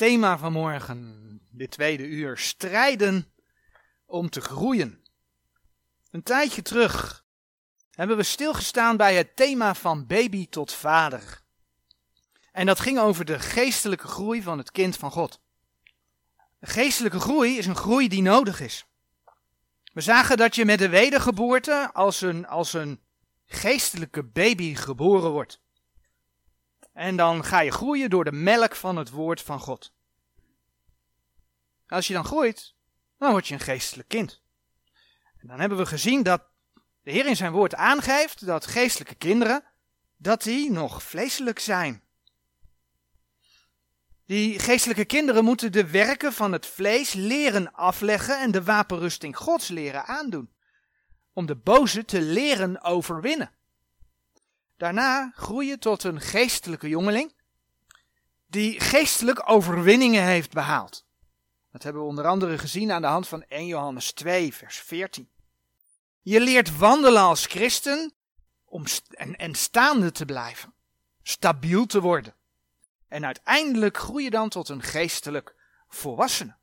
thema van morgen, dit tweede uur, strijden om te groeien. Een tijdje terug hebben we stilgestaan bij het thema van baby tot vader. En dat ging over de geestelijke groei van het kind van God. De geestelijke groei is een groei die nodig is. We zagen dat je met de wedergeboorte als een, als een geestelijke baby geboren wordt. En dan ga je groeien door de melk van het woord van God. Als je dan groeit, dan word je een geestelijk kind. En dan hebben we gezien dat de Heer in zijn woord aangeeft dat geestelijke kinderen, dat die nog vleeselijk zijn. Die geestelijke kinderen moeten de werken van het vlees leren afleggen en de wapenrusting Gods leren aandoen. Om de boze te leren overwinnen. Daarna groeien tot een geestelijke jongeling die geestelijk overwinningen heeft behaald. Dat hebben we onder andere gezien aan de hand van 1 Johannes 2, vers 14. Je leert wandelen als christen om en, en staande te blijven, stabiel te worden. En uiteindelijk groei je dan tot een geestelijk volwassene.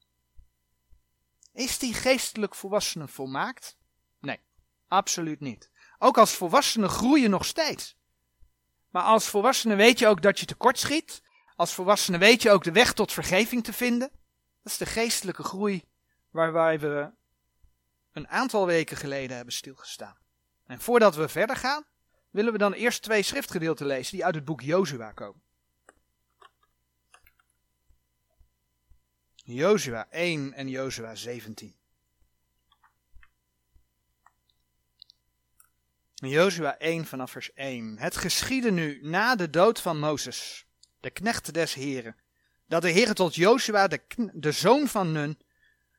Is die geestelijk volwassene volmaakt? Nee, absoluut niet. Ook als volwassene groeien nog steeds. Maar als volwassene weet je ook dat je tekort schiet. Als volwassene weet je ook de weg tot vergeving te vinden. Dat is de geestelijke groei waar we een aantal weken geleden hebben stilgestaan. En voordat we verder gaan, willen we dan eerst twee schriftgedeelten lezen die uit het boek Jozua komen. Jozua 1 en Jozua 17. Jozua 1 vanaf vers 1. Het geschiedde nu na de dood van Mozes, de knecht des Heren, dat de Heere tot Jozua, de, de zoon van Nun,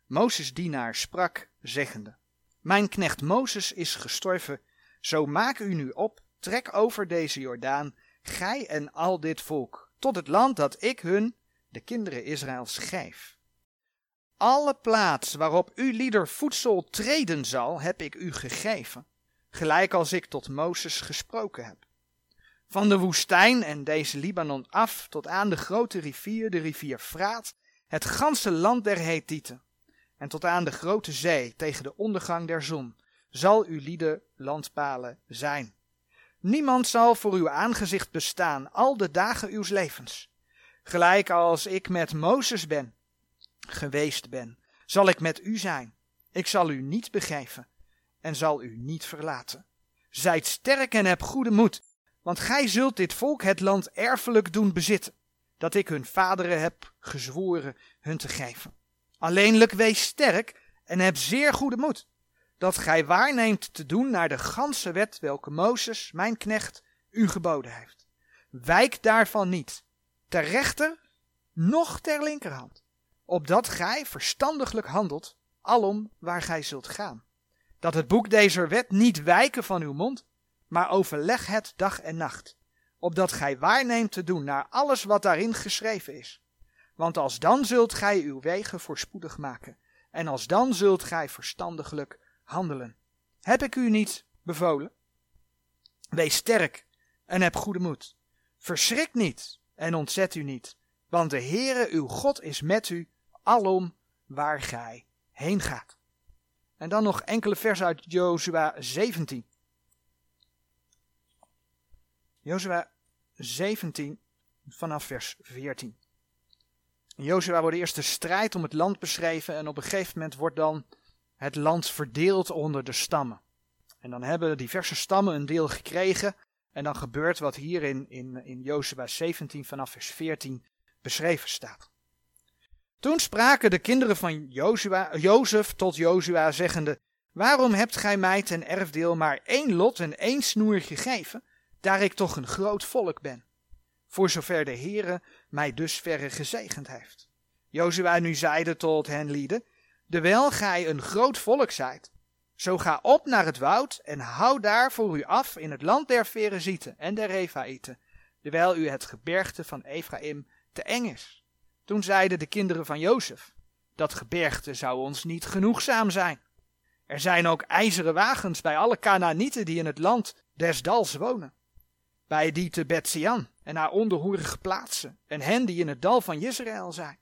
Mozes dienaar, sprak, zeggende, Mijn knecht Mozes is gestorven, zo maak u nu op, trek over deze Jordaan, gij en al dit volk, tot het land dat ik hun, de kinderen Israëls, geef. Alle plaats waarop u lieder voedsel treden zal, heb ik u gegeven, gelijk als ik tot Mozes gesproken heb. Van de woestijn en deze Libanon af tot aan de grote rivier, de rivier Fraat, het ganse land der Hethieten, en tot aan de grote zee tegen de ondergang der zon, zal uw lieden landpalen zijn. Niemand zal voor uw aangezicht bestaan al de dagen uws levens. Gelijk als ik met Mozes ben, geweest ben, zal ik met u zijn. Ik zal u niet begeven en zal u niet verlaten. Zijt sterk en heb goede moed, want gij zult dit volk het land erfelijk doen bezitten, dat ik hun vaderen heb gezworen hun te geven. Alleenlijk wees sterk en heb zeer goede moed, dat gij waarneemt te doen naar de ganse wet welke Mozes, mijn knecht, u geboden heeft. Wijk daarvan niet, ter rechter, noch ter linkerhand, opdat gij verstandiglijk handelt, alom waar gij zult gaan. Dat het boek deze wet niet wijken van uw mond, maar overleg het dag en nacht, opdat gij waarneemt te doen naar alles wat daarin geschreven is. Want als dan zult gij uw wegen voorspoedig maken, en als dan zult gij verstandiglijk handelen. Heb ik u niet bevolen? Wees sterk en heb goede moed. Verschrik niet en ontzet u niet, want de Heere uw God is met u alom waar gij heen gaat. En dan nog enkele versen uit Jozua 17. Jozua 17 vanaf vers 14. In Jozua wordt eerst de strijd om het land beschreven en op een gegeven moment wordt dan het land verdeeld onder de stammen. En dan hebben diverse stammen een deel gekregen en dan gebeurt wat hier in, in, in Jozua 17 vanaf vers 14 beschreven staat. Toen spraken de kinderen van Jozua, Jozef tot Jozua, zeggende, Waarom hebt gij mij ten erfdeel maar één lot en één snoer gegeven, daar ik toch een groot volk ben? Voor zover de Heere mij dusverre gezegend heeft. Jozua nu zeide tot hen lieden, Dewijl gij een groot volk zijt, zo ga op naar het woud en hou daar voor u af in het land der Ferezieten en der Refaïten, terwijl u het gebergte van Ephraim te eng is. Toen zeiden de kinderen van Jozef, dat gebergte zou ons niet genoegzaam zijn. Er zijn ook ijzeren wagens bij alle Canaanieten die in het land des dals wonen. Bij die te Betsian en haar onderhoerige plaatsen en hen die in het dal van Israël zijn.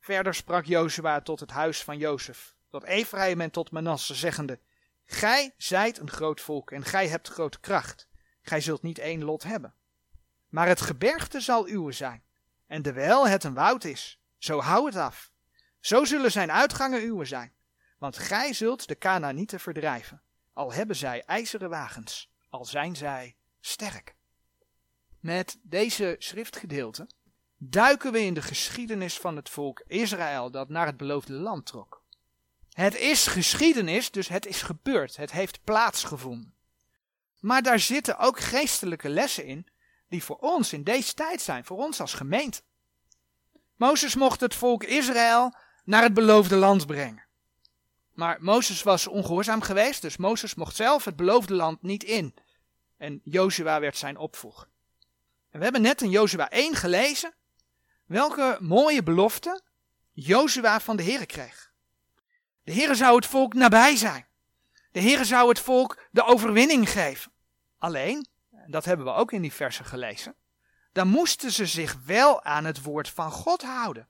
Verder sprak Jozua tot het huis van Jozef, tot Ephraim en tot Manasse, zeggende, Gij zijt een groot volk en gij hebt grote kracht. Gij zult niet één lot hebben. Maar het gebergte zal uwe zijn. En dewijl het een woud is, zo hou het af. Zo zullen zijn uitgangen uwe zijn. Want gij zult de Canaanieten verdrijven, al hebben zij ijzeren wagens, al zijn zij sterk. Met deze schriftgedeelte duiken we in de geschiedenis van het volk Israël dat naar het beloofde land trok. Het is geschiedenis, dus het is gebeurd, het heeft plaatsgevonden. Maar daar zitten ook geestelijke lessen in die voor ons in deze tijd zijn, voor ons als gemeente. Mozes mocht het volk Israël naar het beloofde land brengen. Maar Mozes was ongehoorzaam geweest, dus Mozes mocht zelf het beloofde land niet in. En Jozua werd zijn opvolger. En we hebben net in Jozua 1 gelezen welke mooie belofte Jozua van de Heer kreeg. De Heer zou het volk nabij zijn. De Heer zou het volk de overwinning geven. Alleen, dat hebben we ook in die versen gelezen, dan moesten ze zich wel aan het woord van God houden.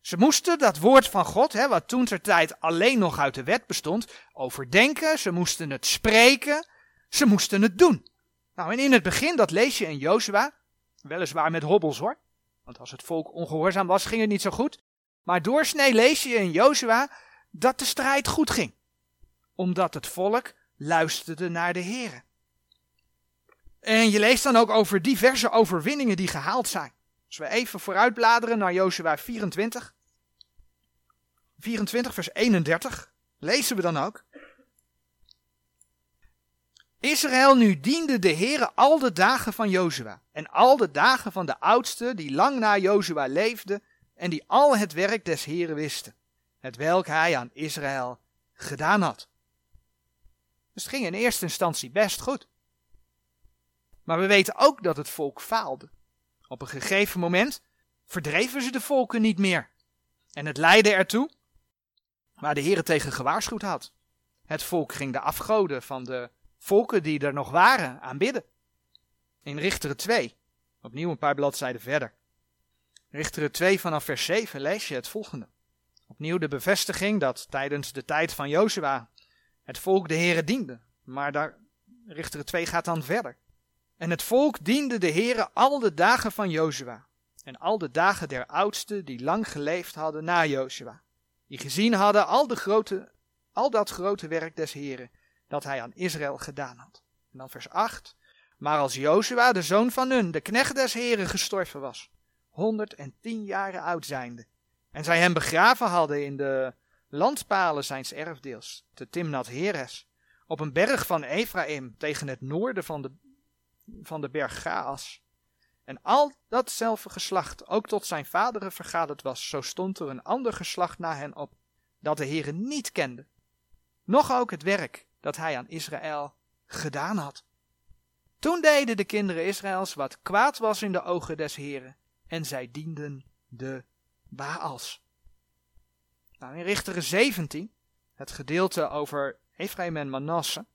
Ze moesten dat woord van God, hè, wat toen ter tijd alleen nog uit de wet bestond, overdenken, ze moesten het spreken, ze moesten het doen. Nou, en in het begin, dat lees je in Jozua, weliswaar met hobbels hoor, want als het volk ongehoorzaam was, ging het niet zo goed. Maar doorsnee lees je in Jozua dat de strijd goed ging, omdat het volk luisterde naar de Heer. En je leest dan ook over diverse overwinningen die gehaald zijn. Als we even vooruitbladeren naar Jozua 24. 24 vers 31 lezen we dan ook. Israël nu diende de Heere al de dagen van Jozua en al de dagen van de oudsten die lang na Jozua leefden en die al het werk des Heeren wisten, het welk hij aan Israël gedaan had. Dus het ging in eerste instantie best goed. Maar we weten ook dat het volk faalde. Op een gegeven moment verdreven ze de volken niet meer. En het leidde ertoe waar de Heer tegen gewaarschuwd had. Het volk ging de afgoden van de volken die er nog waren aanbidden. In Richteren 2, opnieuw een paar bladzijden verder. Richteren 2 vanaf vers 7 lees je het volgende. Opnieuw de bevestiging dat tijdens de tijd van Jozua het volk de Heere diende. Maar daar, Richteren 2 gaat dan verder. En het volk diende de Heere al de dagen van Jozua. En al de dagen der oudsten die lang geleefd hadden na Jozua. Die gezien hadden al, de grote, al dat grote werk des Heeren dat hij aan Israël gedaan had. En dan vers 8. Maar als Jozua, de zoon van Nun, de knecht des Heren, gestorven was, 110 jaren oud zijnde, en zij hem begraven hadden in de landpalen zijns erfdeels, te Timnat Heres, op een berg van Ephraim, tegen het noorden van de, van de berg Gaas. En al datzelfde geslacht ook tot zijn vaderen vergaderd was, zo stond er een ander geslacht na hen op, dat de Heere niet kende, noch ook het werk dat hij aan Israël gedaan had. Toen deden de kinderen Israëls wat kwaad was in de ogen des Heren, en zij dienden de Baals. Nou, in Richteren 17, het gedeelte over Ephraim en Manasse,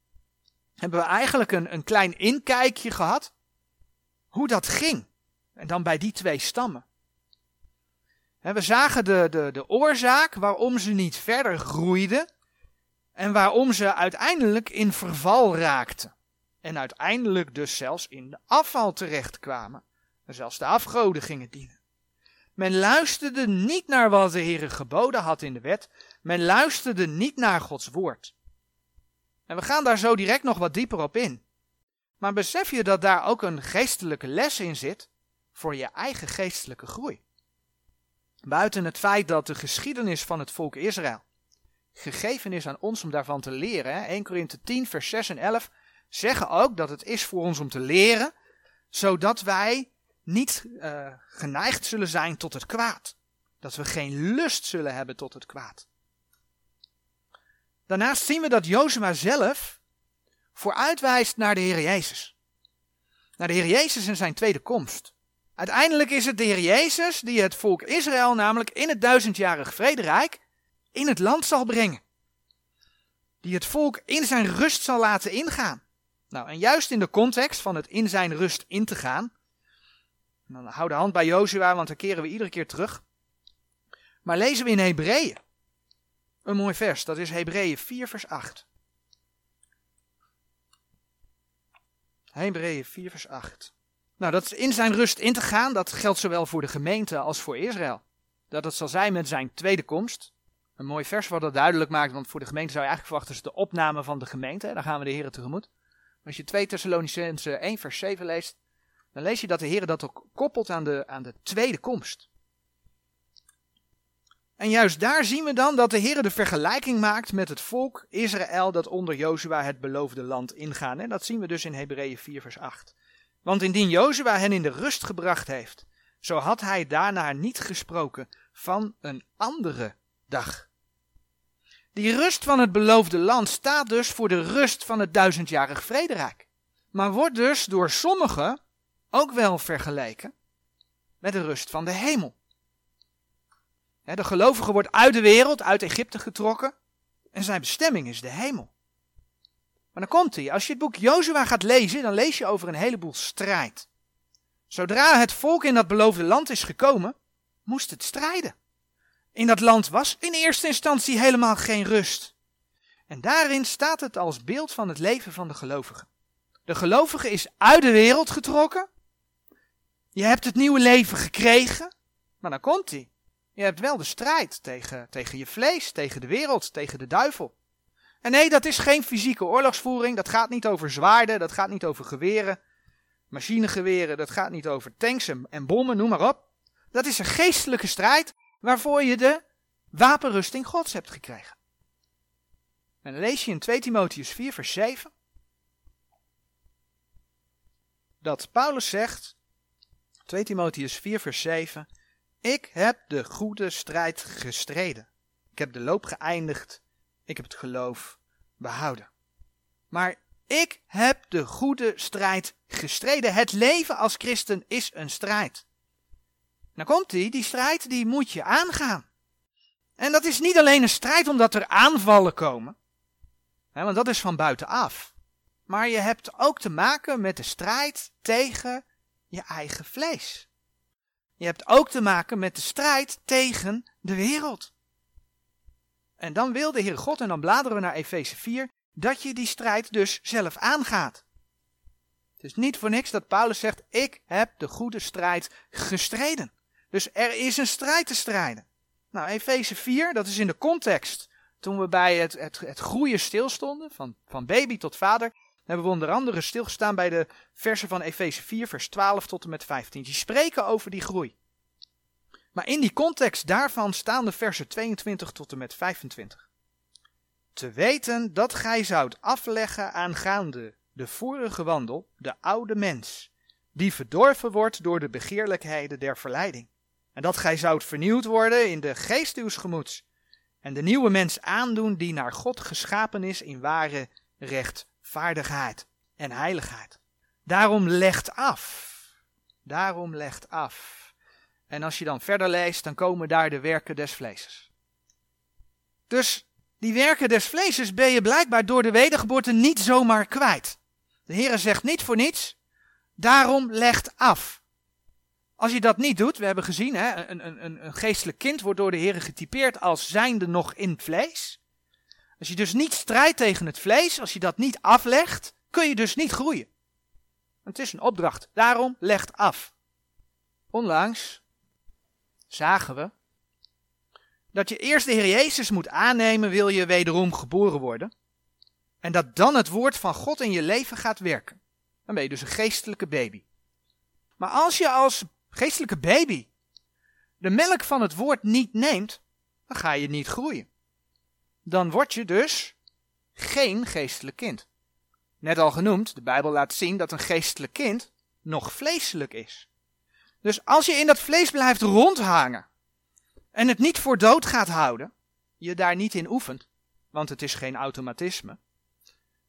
hebben we eigenlijk een, een klein inkijkje gehad hoe dat ging. En dan bij die twee stammen. En we zagen de, de, de oorzaak waarom ze niet verder groeiden en waarom ze uiteindelijk in verval raakten. En uiteindelijk dus zelfs in de afval terechtkwamen. En zelfs de afgoden gingen dienen. Men luisterde niet naar wat de Heer geboden had in de wet. Men luisterde niet naar Gods woord. En we gaan daar zo direct nog wat dieper op in. Maar besef je dat daar ook een geestelijke les in zit voor je eigen geestelijke groei? Buiten het feit dat de geschiedenis van het volk Israël gegeven is aan ons om daarvan te leren. Hè? 1 Korinthe 10, vers 6 en 11 zeggen ook dat het is voor ons om te leren, zodat wij niet uh, geneigd zullen zijn tot het kwaad. Dat we geen lust zullen hebben tot het kwaad. Daarnaast zien we dat Jozua zelf vooruitwijst naar de Heer Jezus. Naar de Heer Jezus en zijn tweede komst. Uiteindelijk is het de Heer Jezus die het volk Israël namelijk in het duizendjarig vrederijk in het land zal brengen. Die het volk in zijn rust zal laten ingaan. Nou, en juist in de context van het in zijn rust in te gaan. Dan hou de hand bij Jozua, want dan keren we iedere keer terug. Maar lezen we in Hebreeën. Een mooi vers, dat is Hebreeën 4 vers 8. Hebreeën 4 vers 8. Nou, dat in zijn rust in te gaan, dat geldt zowel voor de gemeente als voor Israël. Dat het zal zijn met zijn tweede komst. Een mooi vers wat dat duidelijk maakt, want voor de gemeente zou je eigenlijk verwachten, is de opname van de gemeente. Daar gaan we de Heer tegemoet. Als je 2 Thessalonicense 1 vers 7 leest, dan lees je dat de Heer dat ook koppelt aan de, aan de tweede komst. En juist daar zien we dan dat de Heer de vergelijking maakt met het volk Israël dat onder Jozua het beloofde land ingaan. En dat zien we dus in Hebreeën 4 vers 8. Want indien Jozua hen in de rust gebracht heeft, zo had hij daarna niet gesproken van een andere dag. Die rust van het beloofde land staat dus voor de rust van het duizendjarig vrederijk. Maar wordt dus door sommigen ook wel vergeleken met de rust van de hemel. De gelovige wordt uit de wereld, uit Egypte getrokken en zijn bestemming is de hemel. Maar dan komt hij. Als je het boek Jozua gaat lezen, dan lees je over een heleboel strijd. Zodra het volk in dat beloofde land is gekomen, moest het strijden. In dat land was in eerste instantie helemaal geen rust. En daarin staat het als beeld van het leven van de gelovige. De gelovige is uit de wereld getrokken. Je hebt het nieuwe leven gekregen, maar dan komt hij. Je hebt wel de strijd tegen, tegen je vlees, tegen de wereld, tegen de duivel. En nee, dat is geen fysieke oorlogsvoering. Dat gaat niet over zwaarden, dat gaat niet over geweren, machinegeweren, dat gaat niet over tanks en, en bommen, noem maar op. Dat is een geestelijke strijd waarvoor je de wapenrusting Gods hebt gekregen. En dan lees je in 2 Timotheus 4, vers 7 dat Paulus zegt, 2 Timotheus 4, vers 7, ik heb de goede strijd gestreden. Ik heb de loop geëindigd. Ik heb het geloof behouden. Maar ik heb de goede strijd gestreden. Het leven als christen is een strijd. Dan komt die, die strijd die moet je aangaan. En dat is niet alleen een strijd omdat er aanvallen komen. Hè, want dat is van buitenaf. Maar je hebt ook te maken met de strijd tegen je eigen vlees. Je hebt ook te maken met de strijd tegen de wereld. En dan wil de Heer God, en dan bladeren we naar Efeze 4, dat je die strijd dus zelf aangaat. Het is niet voor niks dat Paulus zegt, ik heb de goede strijd gestreden. Dus er is een strijd te strijden. Nou, Efeze 4, dat is in de context. Toen we bij het, het, groeien stilstonden, van, van baby tot vader, hebben we onder andere stilgestaan bij de versen van Efeze 4, vers 12 tot en met 15. Die spreken over die groei. Maar in die context daarvan staan de versen 22 tot en met 25. Te weten dat gij zoudt afleggen aangaande de vorige wandel, de oude mens, die verdorven wordt door de begeerlijkheden der verleiding. En dat gij zoudt vernieuwd worden in de geest uws gemoeds, en de nieuwe mens aandoen die naar God geschapen is in ware rechtvaardigheid en heiligheid. Daarom legt af. Daarom legt af. En als je dan verder leest, dan komen daar de werken des vleeses. Dus die werken des vleeses ben je blijkbaar door de wedergeboorte niet zomaar kwijt. De Heere zegt niet voor niets, daarom legt af. Als je dat niet doet, we hebben gezien, hè, een, een, een geestelijk kind wordt door de Heere getypeerd als zijnde nog in vlees. Als je dus niet strijdt tegen het vlees, als je dat niet aflegt, kun je dus niet groeien. Het is een opdracht, daarom legt af. Onlangs zagen we dat je eerst de Heer Jezus moet aannemen, wil je wederom geboren worden. En dat dan het woord van God in je leven gaat werken. Dan ben je dus een geestelijke baby. Maar als je als geestelijke baby de melk van het woord niet neemt, dan ga je niet groeien. Dan word je dus geen geestelijk kind. Net al genoemd, de Bijbel laat zien dat een geestelijk kind nog vleeselijk is. Dus als je in dat vlees blijft rondhangen en het niet voor dood gaat houden, je daar niet in oefent, want het is geen automatisme,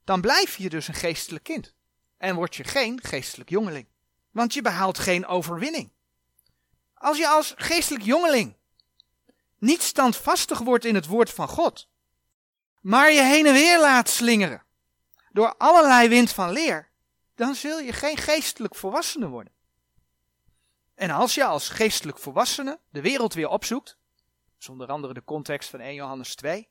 dan blijf je dus een geestelijk kind en word je geen geestelijk jongeling, want je behaalt geen overwinning. Als je als geestelijk jongeling niet standvastig wordt in het woord van God, maar je heen en weer laat slingeren door allerlei wind van leer, dan zul je geen geestelijk volwassene worden. En als je als geestelijk volwassene de wereld weer opzoekt, Dat is onder andere de context van 1 Johannes 2.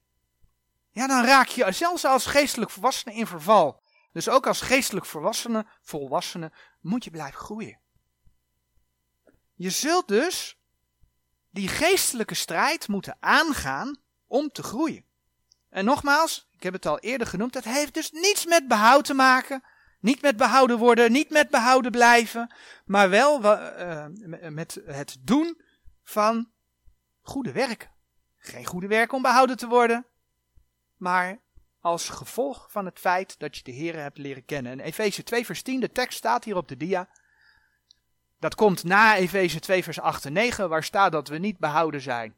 Ja, dan raak je zelfs als geestelijk volwassene in verval. Dus ook als geestelijk volwassene, volwassene moet je blijven groeien. Je zult dus die geestelijke strijd moeten aangaan om te groeien. En nogmaals, ik heb het al eerder genoemd, het heeft dus niets met behoud te maken. Niet met behouden worden, niet met behouden blijven, maar wel uh, met het doen van goede werken. Geen goede werken om behouden te worden, maar als gevolg van het feit dat je de Heer hebt leren kennen. En Efeze 2 vers 10, de tekst staat hier op de dia. Dat komt na Efeze 2 vers 8 en 9, waar staat dat we niet behouden zijn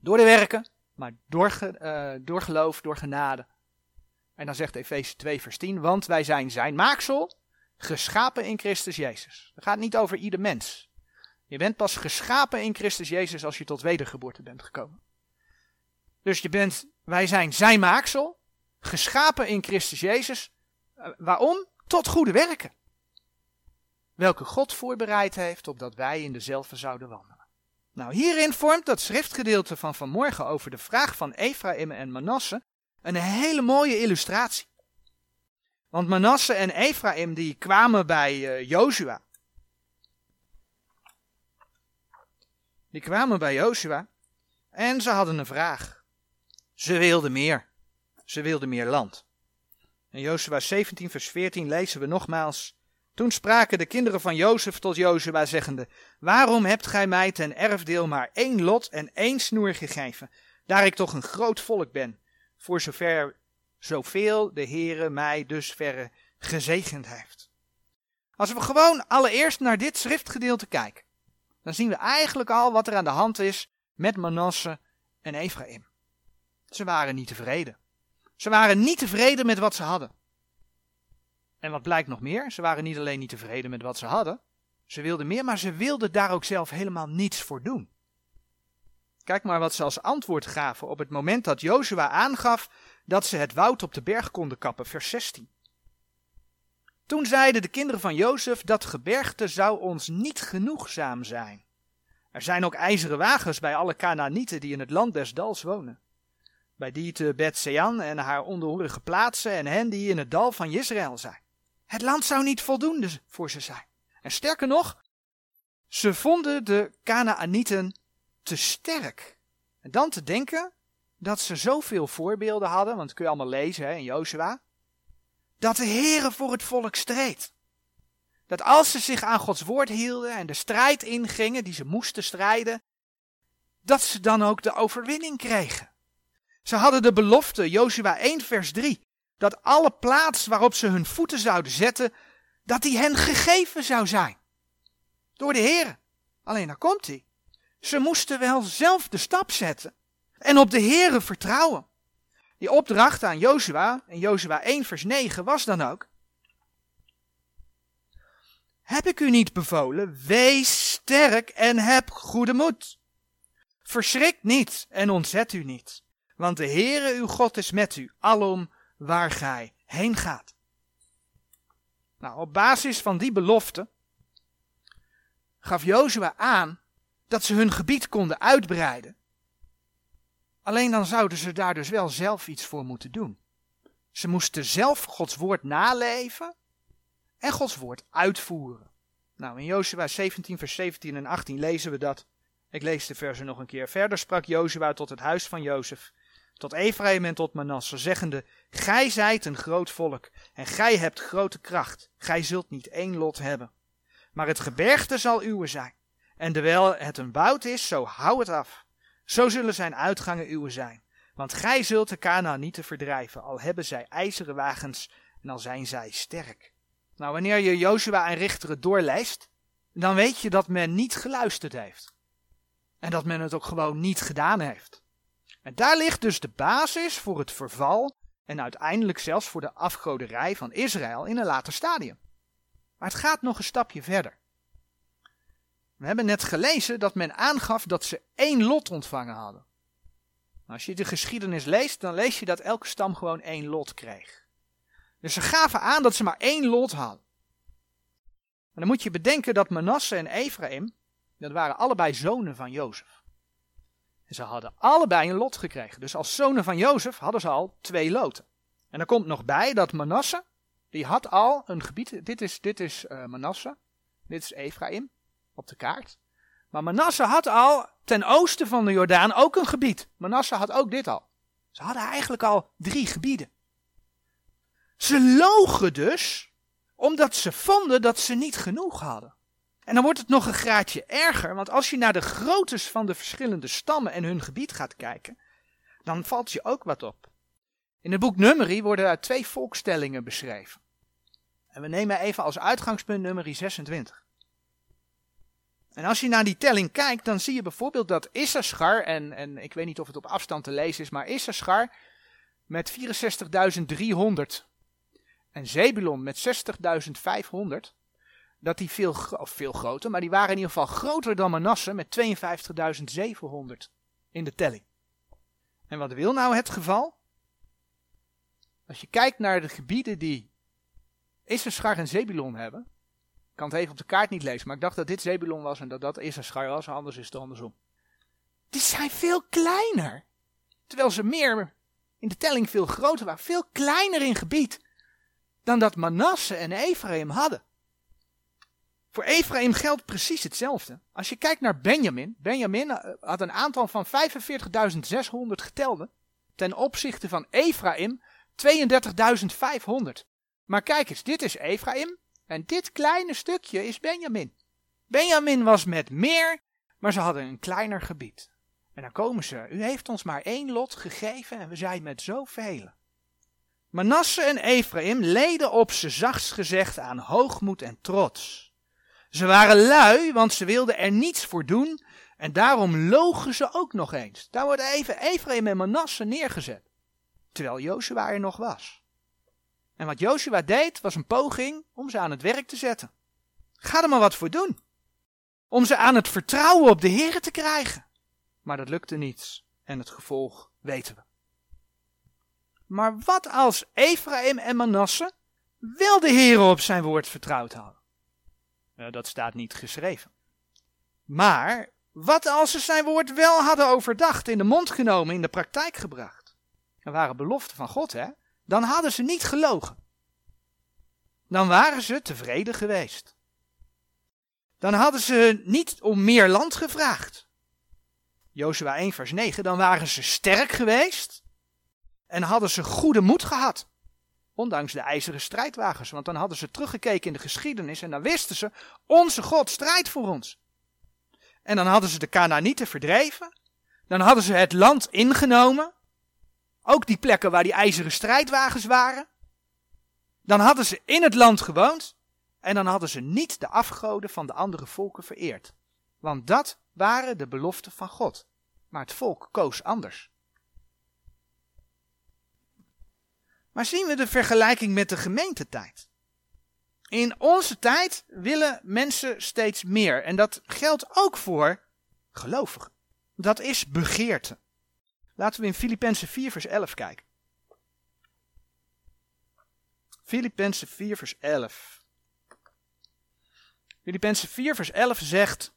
door de werken, maar door, uh, door geloof, door genade. En dan zegt Efeze 2 vers 10, want wij zijn zijn maaksel, geschapen in Christus Jezus. Het gaat niet over ieder mens. Je bent pas geschapen in Christus Jezus als je tot wedergeboorte bent gekomen. Dus je bent, wij zijn zijn maaksel, geschapen in Christus Jezus. Uh, waarom? Tot goede werken. Welke God voorbereid heeft opdat wij in dezelfde zouden wandelen. Nou, hierin vormt dat schriftgedeelte van vanmorgen over de vraag van Ephraim en Manasse een hele mooie illustratie. Want Manasse en Ephraim die kwamen bij uh, Joshua. Die kwamen bij Joshua en ze hadden een vraag. Ze wilden meer. Ze wilden meer land. In Joshua 17 vers 14 lezen we nogmaals toen spraken de kinderen van Jozef tot Jozua, zeggende: Waarom hebt gij mij ten erfdeel maar één lot en één snoer gegeven, daar ik toch een groot volk ben, voor zover zoveel de Heere mij dus verre gezegend heeft? Als we gewoon allereerst naar dit schriftgedeelte kijken, dan zien we eigenlijk al wat er aan de hand is met Manasse en Ephraim. Ze waren niet tevreden. Ze waren niet tevreden met wat ze hadden. En wat blijkt nog meer? Ze waren niet alleen niet tevreden met wat ze hadden, ze wilden meer, maar ze wilden daar ook zelf helemaal niets voor doen. Kijk maar wat ze als antwoord gaven op het moment dat Jozua aangaf dat ze het woud op de berg konden kappen, vers 16. Toen zeiden de kinderen van Jozef dat gebergte zou ons niet genoegzaam zijn. Er zijn ook ijzeren wagens bij alle Canaanieten die in het land des dals wonen. Bij die te Bet-Sean en haar onderhorige plaatsen en hen die in het dal van Israël zijn. Het land zou niet voldoende voor ze zijn. En sterker nog, ze vonden de Canaanieten te sterk. En dan te denken dat ze zoveel voorbeelden hadden, want dat kun je allemaal lezen hè, in Jozua, dat de Heere voor het volk streed. Dat als ze zich aan Gods woord hielden en de strijd ingingen die ze moesten strijden, dat ze dan ook de overwinning kregen. Ze hadden de belofte, Jozua 1 vers 3, dat alle plaats waarop ze hun voeten zouden zetten, dat die hen gegeven zou zijn. Door de Heer. Alleen daar komt hij. Ze moesten wel zelf de stap zetten en op de Heere vertrouwen. Die opdracht aan Jozua, in Jozua 1 vers 9, was dan ook. Heb ik u niet bevolen, wees sterk en heb goede moed. Verschrik niet en ontzet u niet, want de Heere uw God is met u, alom waar gij heen gaat. Nou, op basis van die belofte gaf Jozua aan dat ze hun gebied konden uitbreiden. Alleen dan zouden ze daar dus wel zelf iets voor moeten doen. Ze moesten zelf Gods woord naleven en Gods woord uitvoeren. Nou, in Jozua 17, vers 17 en 18 lezen we dat. Ik lees de versen nog een keer. Verder sprak Jozua tot het huis van Jozef tot Ephraim en tot Manasse, zeggende, Gij zijt een groot volk, en gij hebt grote kracht, gij zult niet één lot hebben. Maar het gebergte zal uwe zijn, en terwijl het een bout is, zo hou het af. Zo zullen zijn uitgangen uwe zijn, want gij zult de niet te verdrijven, al hebben zij ijzeren wagens, en al zijn zij sterk. Nou, wanneer je Joshua en Richteren doorleest, dan weet je dat men niet geluisterd heeft. En dat men het ook gewoon niet gedaan heeft. En daar ligt dus de basis voor het verval en uiteindelijk zelfs voor de afgoderij van Israël in een later stadium. Maar het gaat nog een stapje verder. We hebben net gelezen dat men aangaf dat ze één lot ontvangen hadden. Als je de geschiedenis leest, dan lees je dat elke stam gewoon één lot kreeg. Dus ze gaven aan dat ze maar één lot hadden. En dan moet je bedenken dat Manasse en Ephraim, dat waren allebei zonen van Jozef. En ze hadden allebei een lot gekregen. Dus als zonen van Jozef hadden ze al twee loten. En er komt nog bij dat Manasse, die had al een gebied. Dit is, dit is uh, Manasse, dit is Ephraim op de kaart. Maar Manasse had al ten oosten van de Jordaan ook een gebied. Manasse had ook dit al. Ze hadden eigenlijk al drie gebieden. Ze logen dus omdat ze vonden dat ze niet genoeg hadden. En dan wordt het nog een graadje erger, want als je naar de groottes van de verschillende stammen en hun gebied gaat kijken, dan valt je ook wat op. In het boek Numeri worden twee volkstellingen beschreven. En we nemen even als uitgangspunt Numeri 26. En als je naar die telling kijkt, dan zie je bijvoorbeeld dat Issachar, en, en ik weet niet of het op afstand te lezen is, maar Issachar met 64.300 en Zebulon met 60.500, dat die veel, of veel groter, maar die waren in ieder geval groter dan Manasse met 52.700 in de telling. En wat wil nou het geval? Als je kijkt naar de gebieden die Issachar en Zebulon hebben, ik kan het even op de kaart niet lezen, maar ik dacht dat dit Zebulon was en dat dat Issachar was, anders is het andersom. Die zijn veel kleiner. Terwijl ze meer in de telling veel groter waren, veel kleiner in gebied dan dat Manasse en Ephraim hadden. Voor Ephraim geldt precies hetzelfde. Als je kijkt naar Benjamin, Benjamin eh, had een aantal van 45.600 getelden, ten opzichte van Ephraim 32.500. Maar kijk eens, dit is Ephraim en dit kleine stukje is Benjamin. Benjamin was met meer, maar ze hadden een kleiner gebied. En dan komen ze, u heeft ons maar één lot gegeven en we zijn met zoveel. Manasse en Ephraim leden op ze zachts gezegd aan hoogmoed en trots. Ze waren lui, want ze wilden er niets voor doen en daarom logen ze ook nog eens. Daar wordt even Ephraim en Manasse neergezet, terwijl Joshua er nog was. En wat Joshua deed, was een poging om ze aan het werk te zetten. Ga er maar wat voor doen. Om ze aan het vertrouwen op de Heer te krijgen. Maar dat lukte niet. En het gevolg weten we. Maar wat als Ephraim en Manasse wel de Heer op zijn woord vertrouwd hadden? Nou, dat staat niet geschreven. Maar wat als ze zijn woord wel hadden overdacht, in de mond genomen, in de praktijk gebracht? Er waren beloften van God, hè? Dan hadden ze niet gelogen. Dan waren ze tevreden geweest. Dan hadden ze niet om meer land gevraagd. Jozua 1 vers 9, dan waren ze sterk geweest en hadden ze goede moed gehad. Ondanks de ijzeren strijdwagens. Want dan hadden ze teruggekeken in de geschiedenis en dan wisten ze, onze God strijdt voor ons. En dan hadden ze de Canaanieten verdreven. Dan hadden ze het land ingenomen. Ook die plekken waar die ijzeren strijdwagens waren. Dan hadden ze in het land gewoond. En dan hadden ze niet de afgoden van de andere volken vereerd. Want dat waren de beloften van God. Maar het volk koos anders. Maar zien we de vergelijking met de gemeentetijd? In onze tijd willen mensen steeds meer. En dat geldt ook voor gelovigen. Dat is begeerte. Laten we in Filippenzen 4 vers 11 kijken. Filippenzen 4 vers 11. Filippenzen 4 vers 11 zegt,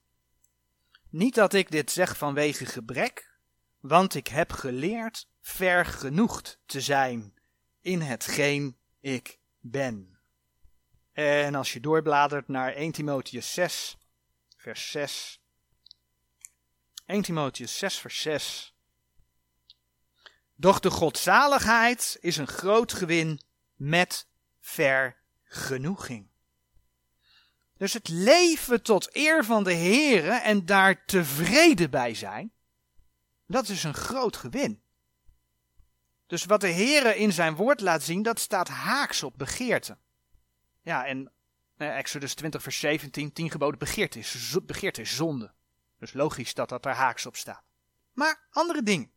niet dat ik dit zeg vanwege gebrek, want ik heb geleerd vergenoegd te zijn in hetgeen ik ben. En als je doorbladert naar 1 Timotheus 6, vers 6. 1 Timotheus 6, vers 6. Doch de godzaligheid is een groot gewin met vergenoeging. Dus het leven tot eer van de Here en daar tevreden bij zijn, dat is een groot gewin. Dus wat de Heere in zijn woord laat zien, dat staat haaks op begeerte. Ja, en eh, Exodus 20 vers 17, 10 geboden begeerte is, begeerte zonde. Dus logisch dat dat er haaks op staat. Maar andere dingen.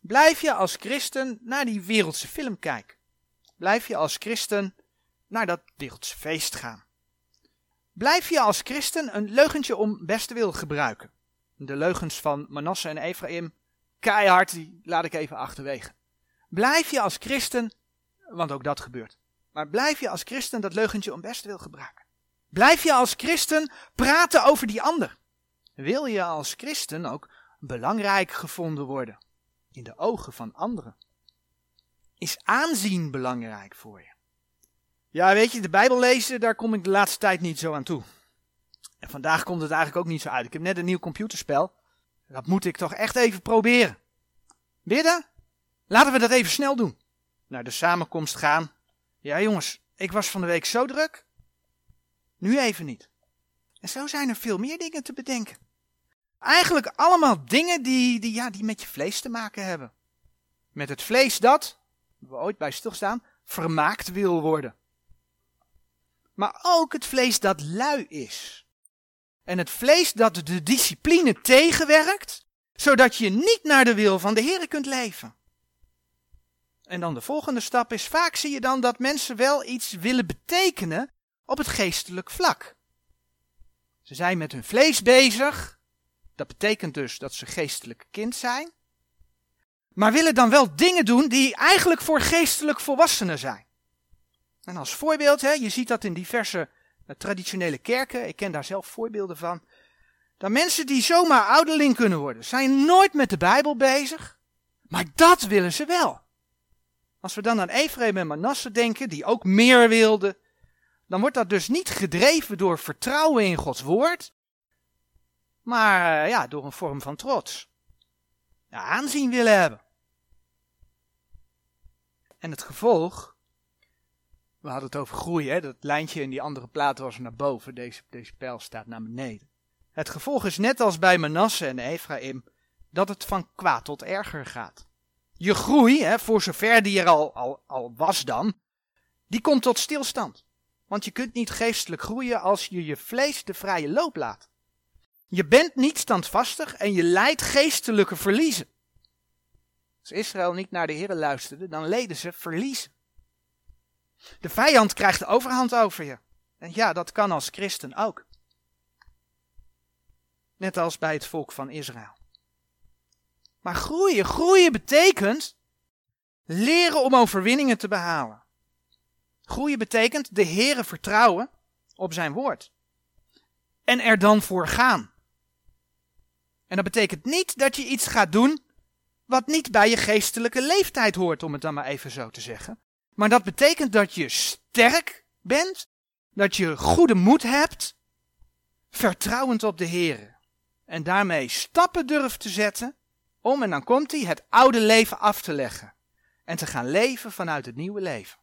Blijf je als christen naar die wereldse film kijken. Blijf je als christen naar dat wereldse feest gaan. Blijf je als christen een leugentje om beste wil gebruiken. De leugens van Manasse en Ephraim keihard, die laat ik even achterwege. Blijf je als christen, want ook dat gebeurt, maar blijf je als christen dat leugentje om best wil gebruiken. Blijf je als christen praten over die ander. Wil je als christen ook belangrijk gevonden worden in de ogen van anderen? Is aanzien belangrijk voor je? Ja, weet je, de Bijbel lezen, daar kom ik de laatste tijd niet zo aan toe. En vandaag komt het eigenlijk ook niet zo uit. Ik heb net een nieuw computerspel. Dat moet ik toch echt even proberen. Bidden? Laten we dat even snel doen. Naar de samenkomst gaan. Ja, jongens, ik was van de week zo druk. Nu even niet. En zo zijn er veel meer dingen te bedenken. Eigenlijk allemaal dingen die, die, ja, die met je vlees te maken hebben. Met het vlees dat, we ooit bij stilstaan, vermaakt wil worden. Maar ook het vlees dat lui is. En het vlees dat de discipline tegenwerkt, zodat je niet naar de wil van de Heer kunt leven. En dan de volgende stap is, vaak zie je dan dat mensen wel iets willen betekenen op het geestelijk vlak. Ze zijn met hun vlees bezig. Dat betekent dus dat ze geestelijk kind zijn. Maar willen dan wel dingen doen die eigenlijk voor geestelijk volwassenen zijn. En als voorbeeld, hè, je ziet dat in diverse traditionele kerken, ik ken daar zelf voorbeelden van. Dat mensen die zomaar ouderling kunnen worden, zijn nooit met de Bijbel bezig. Maar dat willen ze wel. Als we dan aan Ephraim en Manasse denken, die ook meer wilden, dan wordt dat dus niet gedreven door vertrouwen in Gods woord, maar eh, ja, door een vorm van trots. Aanzien willen hebben. En het gevolg, we hadden het over groeien, hè? dat lijntje in die andere plaat was naar boven, deze, deze pijl staat naar beneden. Het gevolg is net als bij Manasse en Ephraim, dat het van kwaad tot erger gaat. Je groei, hè, voor zover die er al, al, al was dan, die komt tot stilstand. Want je kunt niet geestelijk groeien als je je vlees de vrije loop laat. Je bent niet standvastig en je leidt geestelijke verliezen. Als Israël niet naar de Heer luisterde, dan leden ze verliezen. De vijand krijgt de overhand over je. En ja, dat kan als christen ook. Net als bij het volk van Israël. Maar groeien, groeien betekent leren om overwinningen te behalen. Groeien betekent de Heere vertrouwen op zijn woord. En er dan voor gaan. En dat betekent niet dat je iets gaat doen wat niet bij je geestelijke leeftijd hoort, om het dan maar even zo te zeggen. Maar dat betekent dat je sterk bent, dat je goede moed hebt, vertrouwend op de Heer. En daarmee stappen durft te zetten om, en dan komt hij, het oude leven af te leggen. En te gaan leven vanuit het nieuwe leven.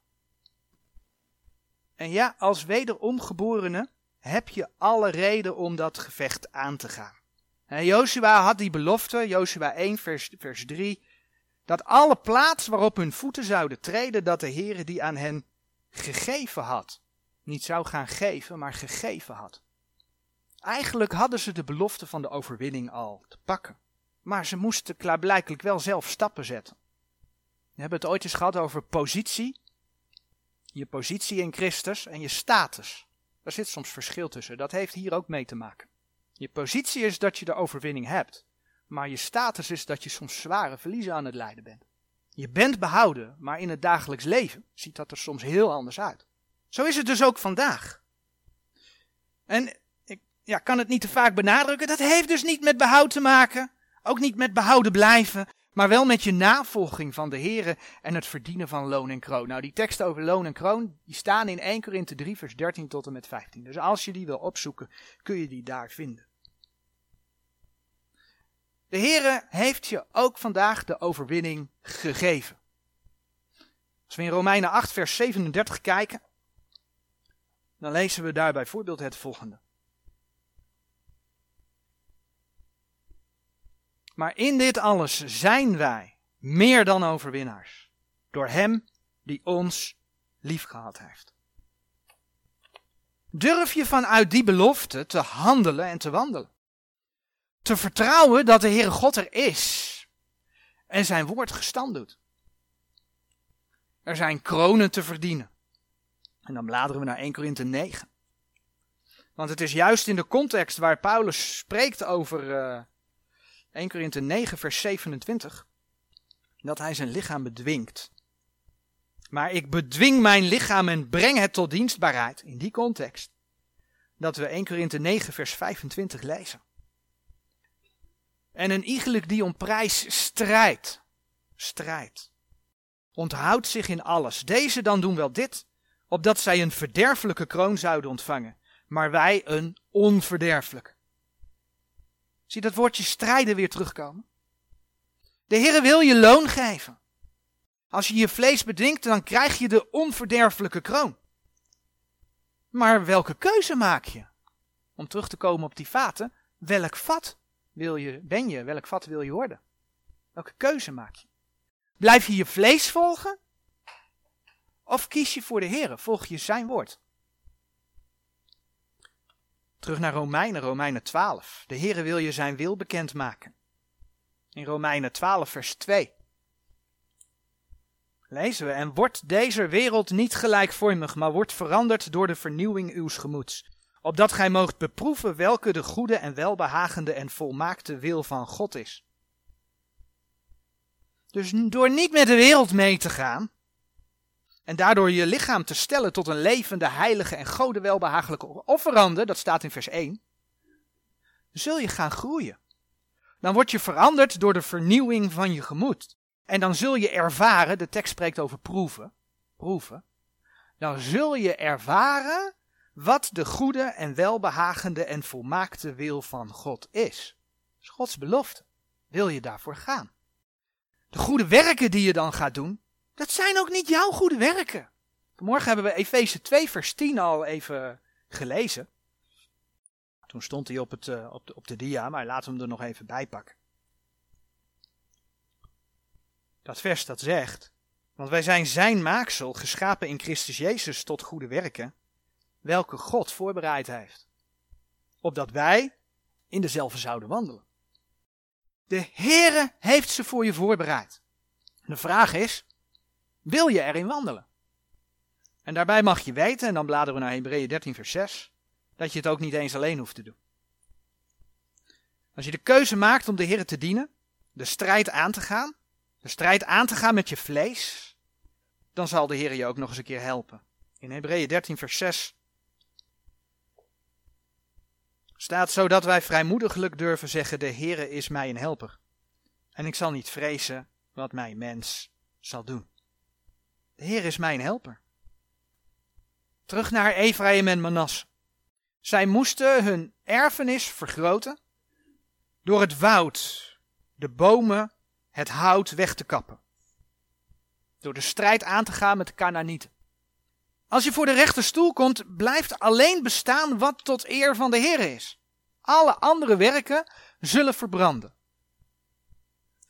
En ja, als wederomgeborene heb je alle reden om dat gevecht aan te gaan. Joshua had die belofte, Joshua 1 vers, vers 3, dat alle plaats waarop hun voeten zouden treden, dat de Heere die aan hen gegeven had. Niet zou gaan geven, maar gegeven had. Eigenlijk hadden ze de belofte van de overwinning al te pakken. Maar ze moesten klaarblijkelijk wel zelf stappen zetten. We hebben het ooit eens gehad over positie. Je positie in Christus en je status. Daar zit soms verschil tussen. Dat heeft hier ook mee te maken. Je positie is dat je de overwinning hebt. Maar je status is dat je soms zware verliezen aan het lijden bent. Je bent behouden, maar in het dagelijks leven ziet dat er soms heel anders uit. Zo is het dus ook vandaag. En ik ja, kan het niet te vaak benadrukken, dat heeft dus niet met behoud te maken. Ook niet met behouden blijven, maar wel met je navolging van de Here en het verdienen van loon en kroon. Nou, die teksten over loon en kroon, die staan in 1 Korinthe 3 vers 13 tot en met 15. Dus als je die wil opzoeken, kun je die daar vinden. De Heere heeft je ook vandaag de overwinning gegeven. Als we in Romeinen 8 vers 37 kijken, dan lezen we daar bijvoorbeeld het volgende. Maar in dit alles zijn wij meer dan overwinnaars. Door Hem die ons liefgehad heeft. Durf je vanuit die belofte te handelen en te wandelen. Te vertrouwen dat de Heere God er is en zijn woord gestand doet. Er zijn kronen te verdienen. En dan bladeren we naar 1 Korinthe 9. Want het is juist in de context waar Paulus spreekt over uh, 1 Korinthe 9, vers 27, dat hij zijn lichaam bedwingt. Maar ik bedwing mijn lichaam en breng het tot dienstbaarheid. In die context. Dat we 1 Korinthe 9, vers 25 lezen. En een iegelijk die om prijs strijdt. Strijd. Onthoudt zich in alles. Deze dan doen wel dit, opdat zij een verderfelijke kroon zouden ontvangen, maar wij een onverderfelijk. Zie dat woordje strijden weer terugkomen? De Heere wil je loon geven. Als je je vlees bedingt, dan krijg je de onverderfelijke kroon. Maar welke keuze maak je? Om terug te komen op die vaten, welk vat wil je, ben je, welk vat wil je worden? Welke keuze maak je? Blijf je je vlees volgen? Of kies je voor de Heer, volg je zijn woord? Terug naar Romeinen, Romeinen 12. De Heere wil je zijn wil bekendmaken. In Romeinen 12, vers 2. Lezen we, en wordt deze wereld niet gelijkvormig, maar wordt veranderd door de vernieuwing uws gemoeds. Opdat gij moogt beproeven welke de goede en welbehagende en volmaakte wil van God is. Dus door niet met de wereld mee te gaan, en daardoor je lichaam te stellen tot een levende, heilige en gode welbehagelijke offerande, dat staat in vers 1, zul je gaan groeien. Dan word je veranderd door de vernieuwing van je gemoed. En dan zul je ervaren, de tekst spreekt over proeven, proeven, dan zul je ervaren wat de goede en welbehagende en volmaakte wil van God is. Dat is Gods belofte. Wil je daarvoor gaan? De goede werken die je dan gaat doen, dat zijn ook niet jouw goede werken. Vanmorgen hebben we Efeze 2 vers 10 al even gelezen. Toen stond hij op, het, eh, op, de, op de dia, maar laten we hem er nog even bij pakken. Dat vers dat zegt, want wij zijn zijn maaksel, geschapen in Christus Jezus tot goede werken, welke God voorbereid heeft, opdat wij in dezelfde zouden wandelen. De Heere heeft ze voor je voorbereid. De vraag is, wil je erin wandelen? En daarbij mag je weten, en dan bladeren we naar Hebreeën 13 vers 6, dat je het ook niet eens alleen hoeft te doen. Als je de keuze maakt om de Heer te dienen, de strijd aan te gaan, de strijd aan te gaan met je vlees, dan zal de Heer je ook nog eens een keer helpen. In Hebreeën 13 vers 6 staat zodat wij vrijmoediglijk durven zeggen, de Heere is mij een helper. En ik zal niet vrezen wat mijn mens zal doen. De Heer is mijn helper. Terug naar Ephraim en Manas. Zij moesten hun erfenis vergroten door het woud, de bomen, het hout weg te kappen. Door de strijd aan te gaan met de Canaanieten. Als je voor de rechterstoel komt, blijft alleen bestaan wat tot eer van de Heer is. Alle andere werken zullen verbranden.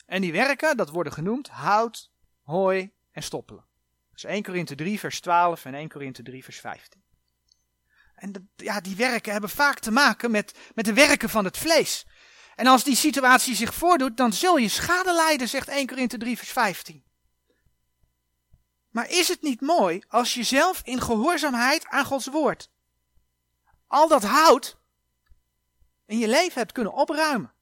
En die werken, dat worden genoemd hout, hooi en stoppelen. Dus 1 Korinthe 3 vers 12 en 1 Korinthe 3 vers 15. En ja, die werken hebben vaak te maken met, met de werken van het vlees. En als die situatie zich voordoet, dan zul je schade lijden, zegt 1 Korinthe 3 vers 15. Maar is het niet mooi als je zelf in gehoorzaamheid aan Gods woord al dat hout in je leven hebt kunnen opruimen.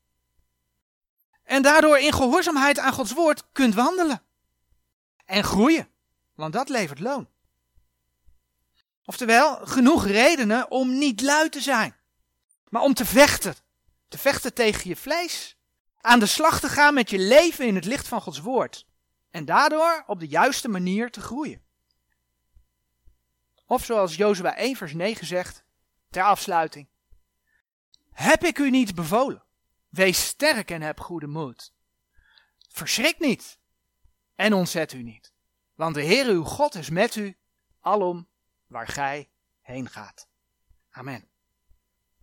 En daardoor in gehoorzaamheid aan Gods woord kunt wandelen. En groeien, want dat levert loon. Oftewel, genoeg redenen om niet lui te zijn, maar om te vechten. Te vechten tegen je vlees. Aan de slag te gaan met je leven in het licht van Gods woord. En daardoor op de juiste manier te groeien. Of zoals Jozua 1 vers 9 zegt, ter afsluiting. Heb ik u niet bevolen? Wees sterk en heb goede moed. Verschrik niet en ontzet u niet. Want de Heer uw God is met u, alom waar gij heen gaat. Amen.